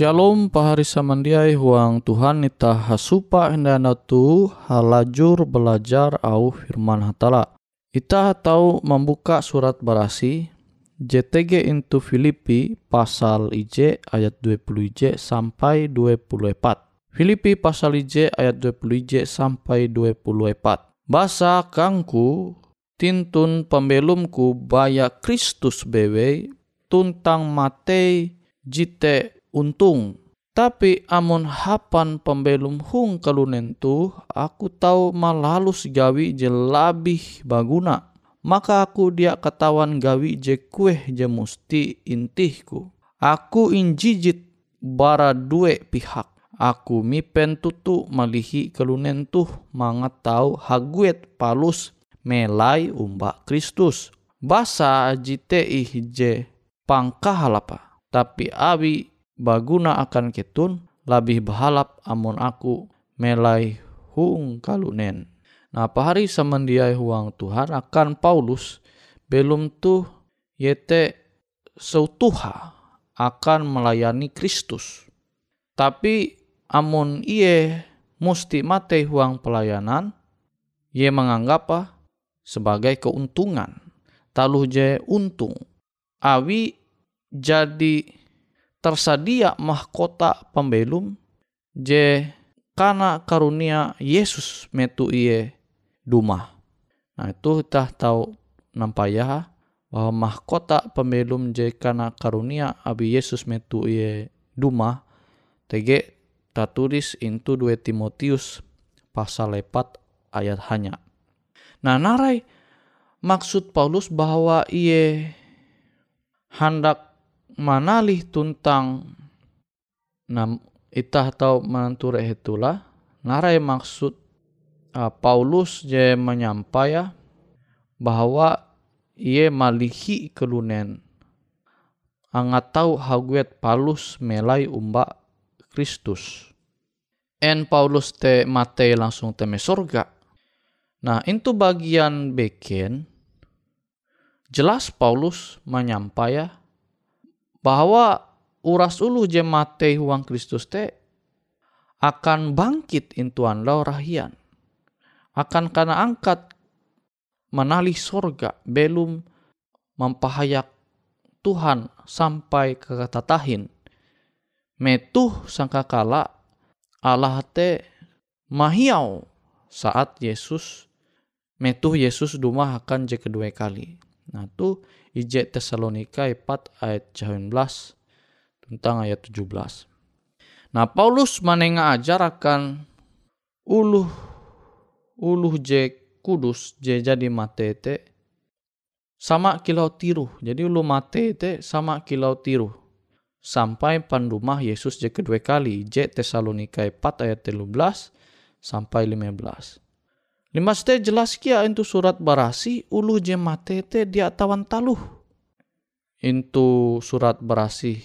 Shalom pahari samandiai huang Tuhan ita hasupa hendana tu halajur belajar au firman hatala. Ita tahu membuka surat barasi JTG into Filipi pasal IJ ayat 20 IJ sampai 24. Filipi pasal IJ ayat 20 IJ sampai 24. Basa kangku tintun pembelumku baya Kristus bewe tuntang matei jite untung. Tapi amun hapan pembelum hung kalunen tu, aku tahu malalus gawi je labih baguna. Maka aku dia katawan gawi je kueh je musti intihku. Aku injijit bara dua pihak. Aku mipen tutu malihi kalunen tuh mangat tahu haguet palus melai umba Kristus. Basa jite je pangkahalapa. Tapi abi baguna akan ketun lebih bahalap amun aku melai hung kalunen. Nah pahari samandiai huang Tuhan akan Paulus belum tuh yete seutuha akan melayani Kristus. Tapi amun iye musti mate huang pelayanan, ia menganggap apa? Sebagai keuntungan. Taluh je untung. Awi jadi tersedia mahkota pembelum je karena karunia Yesus metu iye duma. Nah itu kita tahu nampaya bahwa mahkota pembelum je karena karunia abi Yesus metu iye duma tege tulis into 2 Timotius pasal 4 ayat hanya. Nah narai maksud Paulus bahwa ia hendak manalih tuntang nam itah tahu menanture itulah narai maksud uh, Paulus je menyampaikan bahwa ia malihi kelunen angat tahu haguet Paulus melai umba Kristus en Paulus te mate langsung teme sorga. Nah, itu bagian beken jelas Paulus menyampaikan bahwa uras ulu je mate huang Kristus te akan bangkit intuan lau rahian. Akan karena angkat menalih sorga belum mempahayak Tuhan sampai ke kata tahin. Metuh sangkakala Allah te mahiau saat Yesus metuh Yesus duma akan je kedua kali. Nah tu ije Tesalonika 4 ayat 19 tentang ayat 17. Nah Paulus manenga ajar akan uluh uluh je kudus je jadi matete sama kilau tiru. Jadi ulu matete sama kilau tiru sampai pandumah Yesus je kedua kali. J Tesalonika 4 ayat 13 sampai 15. Lima ste jelas kia itu surat barasi ulu je matete dia tawan taluh. Itu surat barasi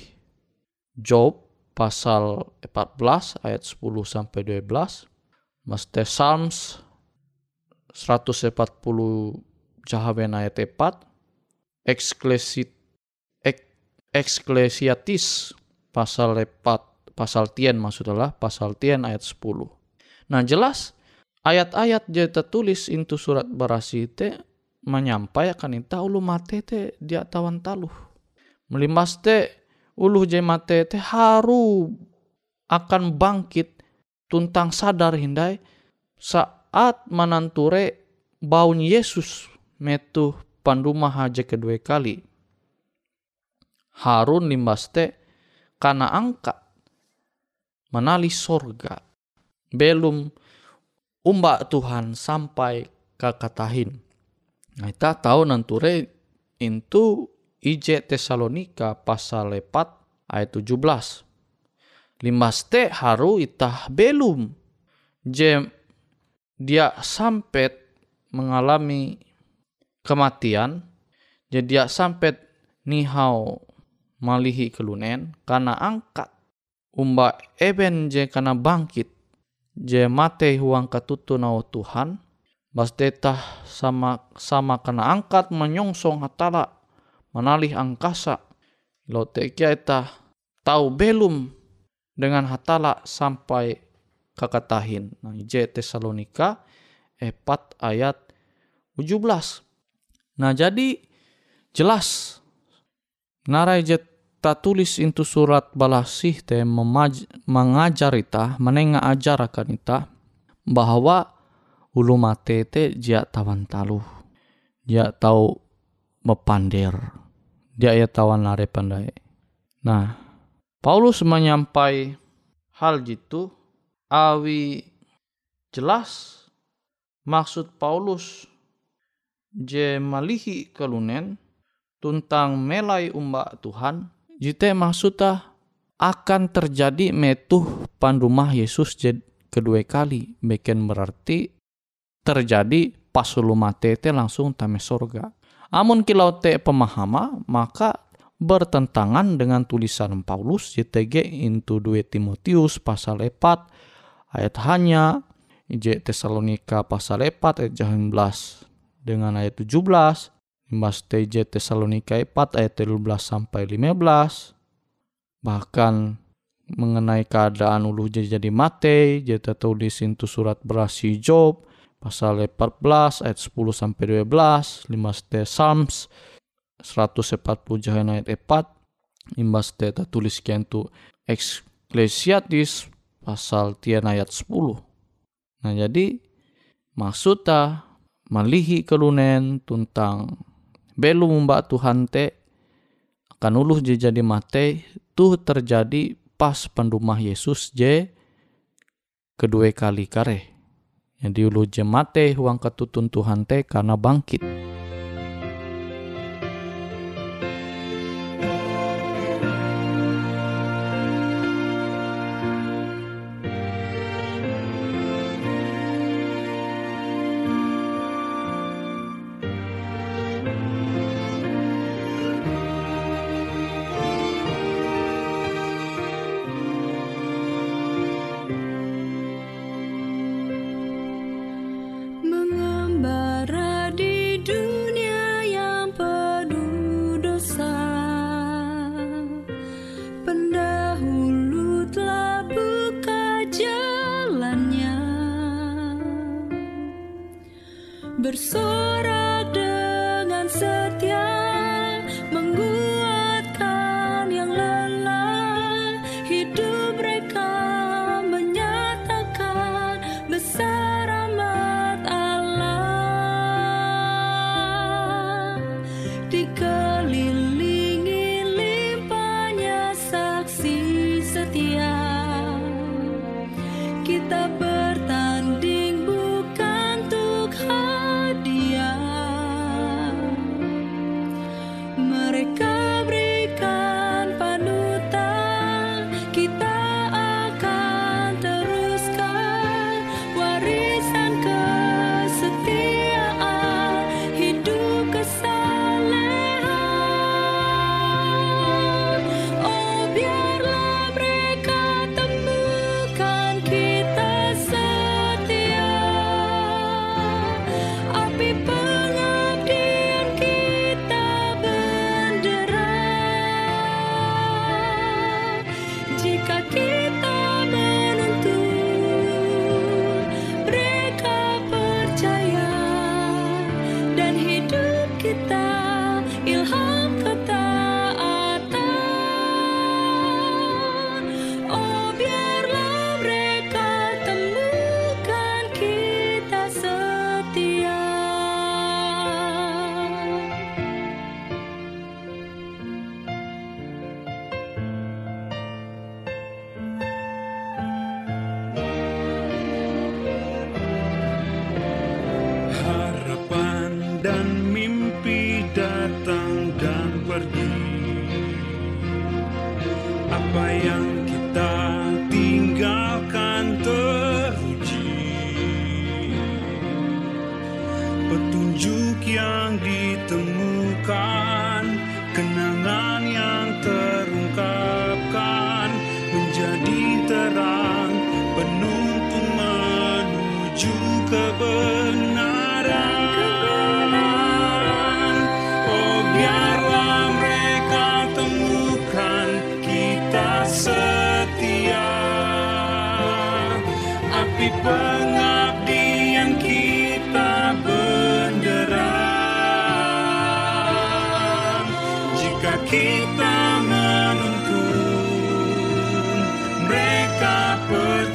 Job pasal 14 ayat 10 sampai 12. Maste Psalms 140 jahaben ayat 4. Eksklesit Eksklesiatis pasal 4 pasal tien maksudnya pasal tien ayat 10. Nah jelas ayat-ayat dia tertulis itu surat barasi te menyampaikan itu ulu mate te dia tawan taluh. Melimas te ulu je mate te haru akan bangkit tuntang sadar hindai saat mananture baun Yesus metu pandumah haja kedua kali Harun limbaste karena angkat menali sorga belum umbak Tuhan sampai ke katahin. Nah, kita tahu nanture itu IJ Tesalonika pasal 4 ayat 17. Limaste haru itah belum je dia sampai mengalami kematian jadi dia sampai nihau malihi kelunen karena angkat umba eben je karena bangkit je mate huang katutu nao Tuhan tetah sama sama karena angkat menyongsong hatala menalih angkasa. Lo tekia eta tahu belum dengan hatala sampai kakatahin. Nah je Tesalonika 4 ayat 17 nah jadi jelas narai jet ta tulis itu surat balasih te mengajar ita menenga ajar akan ita bahwa ulu mate te dia tawan talu dia tahu mepandir dia ya tawan lare pandai. Nah Paulus menyampai hal gitu awi jelas maksud Paulus je malihi kelunen tuntang melai umba Tuhan, jite maksudnya akan terjadi metuh pandumah Yesus kedua kali. Bikin berarti terjadi pas mate te langsung tame sorga. Amun kilau te pemahama maka bertentangan dengan tulisan Paulus JTG into 2 Timotius pasal 4 ayat hanya J Tesalonika pasal 4 ayat 18 dengan ayat 17 Imbas TJ Tesalonika 4 ayat 13 sampai 15 bahkan mengenai keadaan ulu jadi mate jeta tulis itu surat berasi Job pasal 14 ayat 10 sampai 12 5 te Psalms 140 jahan ayat 4 imbas te tulis kian tu pasal tian ayat 10 nah jadi maksudnya malihi kelunen tentang belum mbak Tuhan te akan uluh jadi mate tuh terjadi pas pendumah Yesus je kedua kali kare. Yang diulu je mate huang ketutun Tuhan te karena bangkit. bersorak dengan setia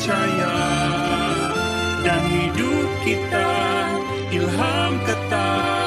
percaya dan hidup kita ilham ketat.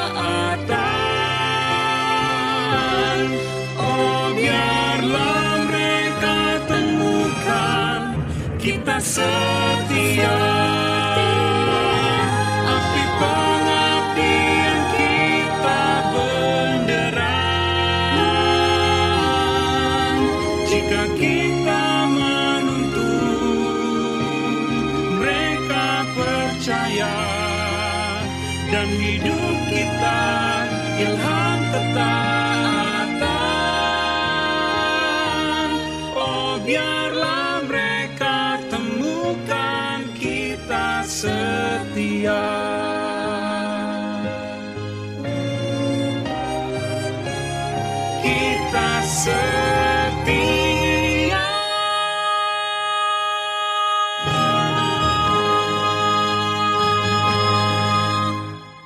Kita setia.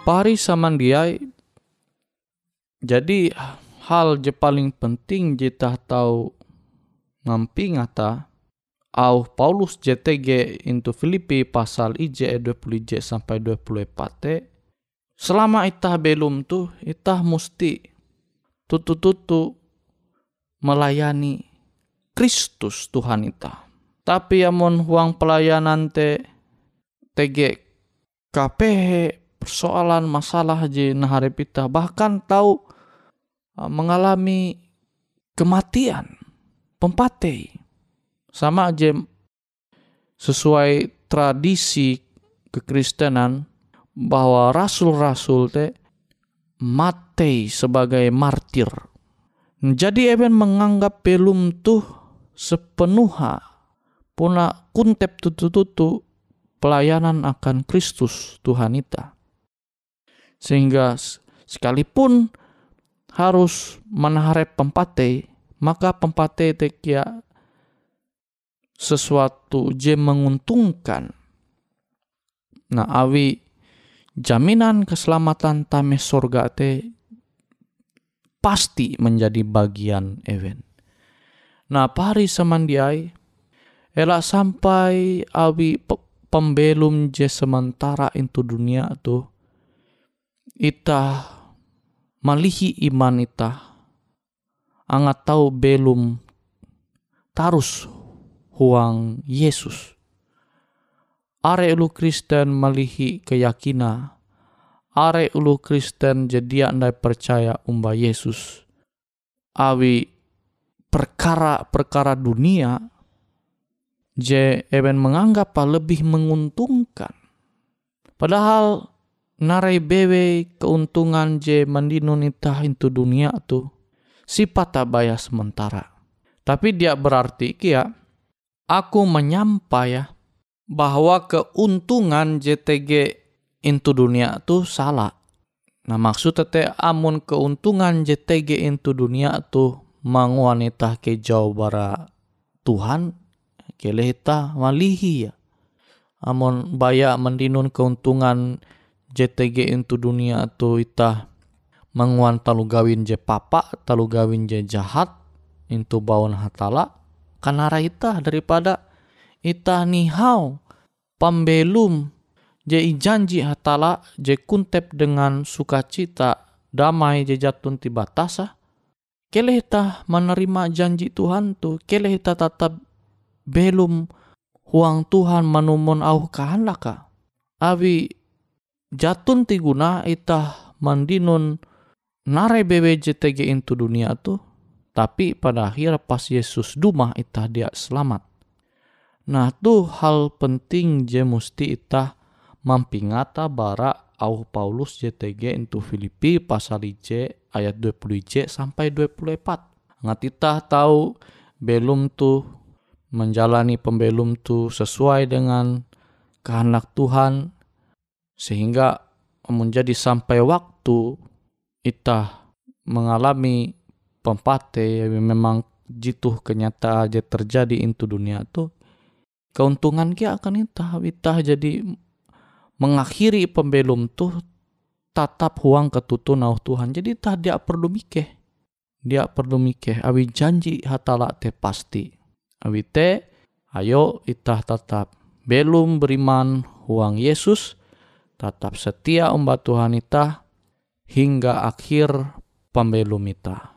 Pari jadi hal je paling penting jita tahu ngampi ngata au Paulus JTG into Filipi pasal IJ 20 J sampai 24 te selama itah belum tuh itah musti tutu-tutu melayani Kristus Tuhan itah tapi amon huang pelayanan te TG KPH persoalan masalah je naharep kita bahkan tahu mengalami kematian pempate sama aja sesuai tradisi kekristenan bahwa rasul-rasul te mati sebagai martir. Jadi even menganggap belum tuh sepenuhnya puna kuntep tutu-tutu pelayanan akan Kristus Tuhan kita. Sehingga sekalipun harus menaharap pempate, maka pempate tekia sesuatu je menguntungkan. Nah, awi jaminan keselamatan tame sorga te pasti menjadi bagian event. Nah, pari semandiai elak sampai awi pembelum je sementara itu dunia tuh ita malihi iman ita angat tahu belum tarus huang Yesus. Are ulu Kristen malihi keyakinan, are ulu Kristen jadi andai percaya umba Yesus. Awi perkara-perkara dunia je even menganggap lebih menguntungkan. Padahal narai bewe keuntungan je mandinun itah itu dunia tu sifat tabaya sementara. Tapi dia berarti kia aku menyampai ya bahwa keuntungan JTG itu dunia tu salah. Nah maksud tete amun keuntungan JTG itu dunia tu manguanita ke jauh bara Tuhan kelehita malihi ya. Amun baya mendinun keuntungan JTG itu dunia tu itah menguan talu gawin je papa, talu gawin je jahat, itu bawon hatala, kanara itah daripada itah nihau pembelum je janji hatala je kuntep dengan sukacita damai je jatun ti batasa keleh itah menerima janji Tuhan tu keleh itah tetap belum huang Tuhan menumun au kahanlaka awi jatun ti guna itah mandinun narai BWJTG itu dunia tu tapi pada akhir pas Yesus duma itah dia selamat. Nah tu hal penting je musti itah mampingata bara au Paulus JTG itu Filipi pasal IJ ayat 20 J sampai 24 ngat itah tahu belum tu menjalani pembelum tu sesuai dengan kehendak Tuhan sehingga menjadi sampai waktu kita mengalami pempate memang jitu kenyataan aja terjadi itu dunia tuh keuntungan kia akan itah itah jadi mengakhiri pembelum tuh tatap huang ketutu nau Tuhan. Jadi tah dia perlu mikeh. Dia perlu mikeh. Awi janji hatala te pasti. Awi te ayo itah tetap belum beriman huang Yesus tetap setia umbat Tuhan ita hingga akhir pembelum ita.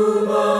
Uma.